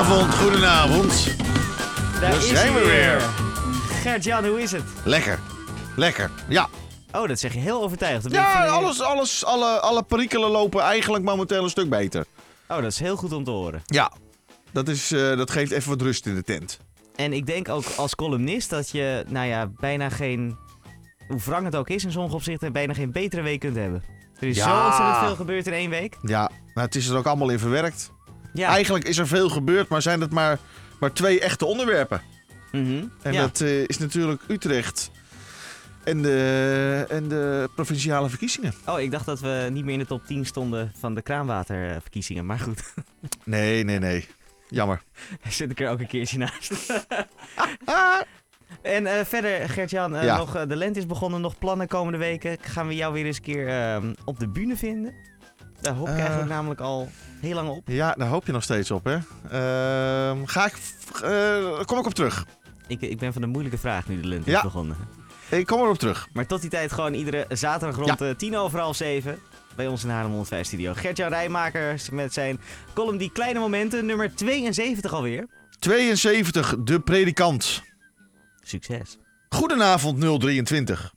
Goedenavond, goedenavond. Daar zijn we weer. Gert-Jan, hoe is het? Lekker. Lekker. Ja. Oh, dat zeg je heel overtuigd. Dat ben ik Ja, alles, alles, alle, alle perikelen lopen eigenlijk momenteel een stuk beter. Oh, dat is heel goed om te horen. Ja. Dat, is, eh, dat geeft even wat rust in de tent. En ik denk ook als columnist dat je, nou ja, bijna geen, hoe wrang het ook is in sommige opzichten, bijna geen betere week kunt hebben. Er is Ja. zo ontzettend veel gebeurd in één week. Ja, maar het is er ook allemaal in verwerkt. Ja. Eigenlijk is er veel gebeurd, maar zijn het maar, maar twee echte onderwerpen. Mhm. En ja. dat eh, is natuurlijk Utrecht en de, en de provinciale verkiezingen. Oh, ik dacht dat we niet meer in de top 10 stonden van de kraanwaterverkiezingen. Maar goed, Nee, nee, nee. Jammer. zit ik er ook een keertje naast. En eh, verder, Gert-Jan, eh, Ja. nog, de lente is begonnen, nog plannen komende weken. Gaan we jou weer eens een keer ehm, op de bühne vinden? Daar hoop ik Eh. eigenlijk namelijk al heel lang op. Ja, daar hoop je nog steeds op, hè. Ehm, ga ik... eh, kom ik op terug. Ik, ik ben van de moeilijke vraag nu de lente Ja. is begonnen. Ik kom erop terug. Maar tot die tijd gewoon iedere zaterdag rond eh, tien over half zeven. Bij ons in Haarlem 105 studio. Gert-Jan Rijmakers met zijn column Die Kleine Momenten. Nummer 72 alweer. 72, de predikant. Succes. Goedenavond 023.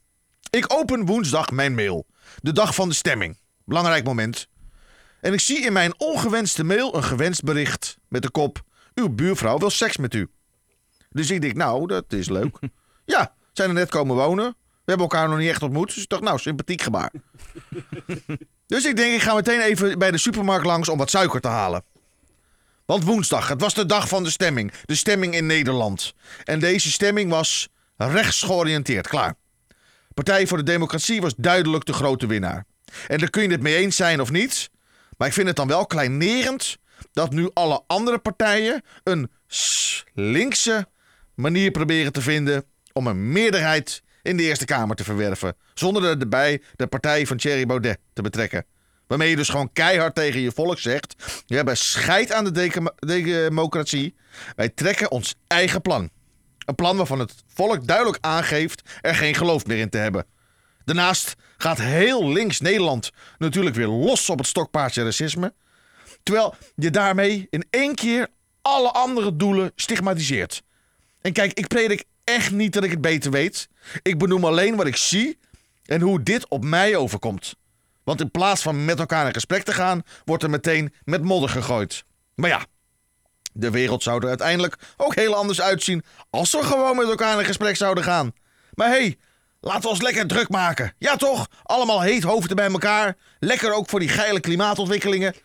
Ik open woensdag mijn mail. De dag van de stemming. Belangrijk moment. En ik zie in mijn ongewenste mail een gewenst bericht met de kop: Uw buurvrouw wil seks met u. Dus ik denk, nou, dat is leuk. ja, zijn er net komen wonen. We hebben elkaar nog niet echt ontmoet. Dus ik dacht, nou, sympathiek gebaar. dus ik denk, ik ga meteen even bij de supermarkt langs om wat suiker te halen. Want woensdag, het was de dag van de stemming. De stemming in Nederland. En deze stemming was rechts georiënteerd. Klaar. Partij voor de Democratie was duidelijk de grote winnaar. En daar kun je het mee eens zijn of niet. Maar ik vind het dan wel kleinerend dat nu alle andere partijen een linkse manier proberen te vinden om een meerderheid in de Eerste Kamer te verwerven. Zonder er erbij de partij van Thierry Baudet te betrekken. Waarmee je dus gewoon keihard tegen je volk zegt: We hebben scheid aan de democratie. Wij trekken ons eigen plan. Een plan waarvan het volk duidelijk aangeeft er geen geloof meer in te hebben. Daarnaast gaat heel links Nederland natuurlijk weer los op het stokpaardje racisme. Terwijl je daarmee in één keer alle andere doelen stigmatiseert. En kijk, ik predik echt niet dat ik het beter weet. Ik benoem alleen wat ik zie en hoe dit op mij overkomt. Want in plaats van met elkaar in gesprek te gaan, wordt er meteen met modder gegooid. Maar ja, de wereld zou er uiteindelijk ook heel anders uitzien als we gewoon met elkaar in gesprek zouden gaan. Maar hey, laten we ons lekker druk maken. Ja toch? Allemaal heet hoofden bij elkaar. Lekker ook voor die geile klimaatontwikkelingen.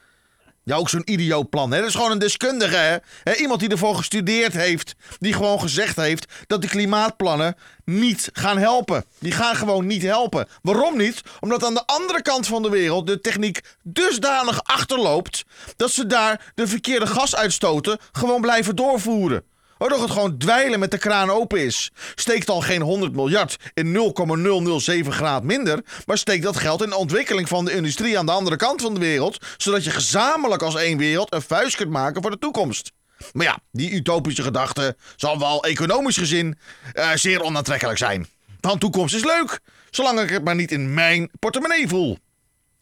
Ja, ook zo'n idioot plan. Hè? Dat is gewoon een deskundige. Hè? Iemand die ervoor gestudeerd heeft. Die gewoon gezegd heeft dat de klimaatplannen niet gaan helpen. Die gaan gewoon niet helpen. Waarom niet? Omdat aan de andere kant van de wereld de techniek dusdanig achterloopt. dat ze daar de verkeerde gasuitstoten gewoon blijven doorvoeren. Waardoor het gewoon dweilen met de kraan open is. Steekt al geen 100 miljard in 0,007 graad minder. Maar steekt dat geld in de ontwikkeling van de industrie aan de andere kant van de wereld. Zodat je gezamenlijk als één wereld een vuist kunt maken voor de toekomst. Maar ja, die utopische gedachte zal wel economisch gezien eh, zeer onaantrekkelijk zijn. Want toekomst is leuk, zolang ik het maar niet in mijn portemonnee voel.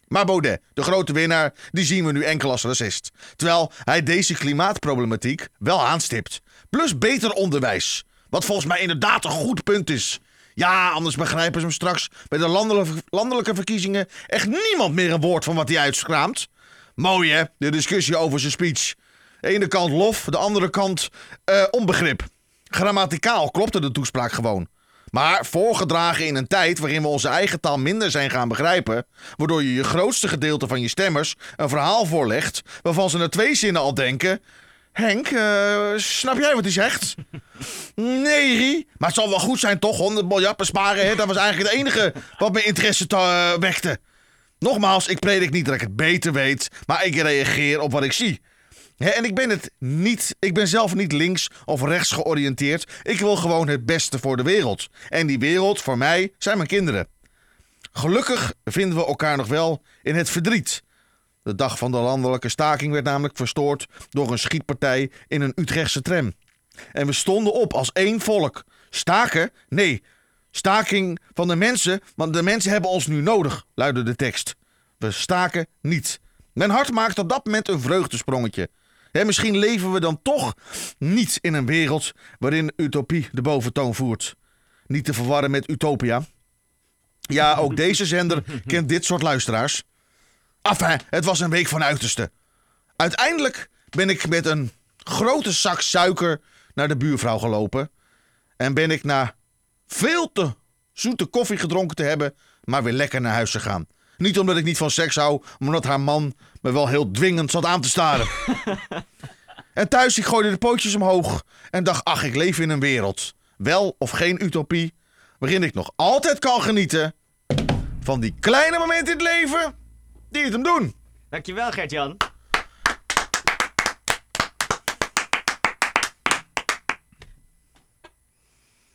Maar Baudet, de grote winnaar, die zien we nu enkel als racist. Terwijl hij deze klimaatproblematiek wel aanstipt. Plus beter onderwijs. Wat volgens mij inderdaad een goed punt is. Ja, anders begrijpen ze hem straks bij de landelijke, verkiezingen echt niemand meer een woord van wat hij uitskraamt. Mooi hè, de discussie over zijn speech. De ene kant lof, de andere kant eh, onbegrip. Grammaticaal klopte de toespraak gewoon. Maar voorgedragen in een tijd waarin we onze eigen taal minder zijn gaan begrijpen, waardoor je je grootste gedeelte van je stemmers een verhaal voorlegt waarvan ze na twee zinnen al denken: Henk, eh, snap jij wat hij zegt? Nee. Maar het zal wel goed zijn toch, 100 miljard besparen. Hè? Dat was eigenlijk het enige wat mijn interesse te, eh, wekte. Nogmaals, ik predik niet dat ik het beter weet, maar ik reageer op wat ik zie. En ik ben het niet. Ik ben zelf niet links of rechts georiënteerd. Ik wil gewoon het beste voor de wereld. En die wereld voor mij zijn mijn kinderen. Gelukkig vinden we elkaar nog wel in het verdriet. De dag van de landelijke staking werd namelijk verstoord door een schietpartij in een Utrechtse tram. En we stonden op als één volk. Staken? Nee. Staking van de mensen, want de mensen hebben ons nu nodig, luidde de tekst. We staken niet. Mijn hart maakte op dat moment een vreugdesprongetje. Misschien leven we dan toch niet in een wereld waarin utopie de boventoon voert. Niet te verwarren met utopia. Ja, ook deze zender kent dit soort luisteraars. Enfin, het was een week van uiterste. Uiteindelijk ben ik met een grote zak suiker naar de buurvrouw gelopen. En ben ik na veel te zoete koffie gedronken te hebben, maar weer lekker naar huis gegaan. Niet omdat ik niet van seks hou, maar omdat haar man me wel heel dwingend zat aan te staren. en thuis, ik gooide de pootjes omhoog en dacht, ach, ik leef in een wereld. Wel of geen utopie, waarin ik nog altijd kan genieten van die kleine momenten in het leven die het hem doen. Dankjewel Gert-Jan.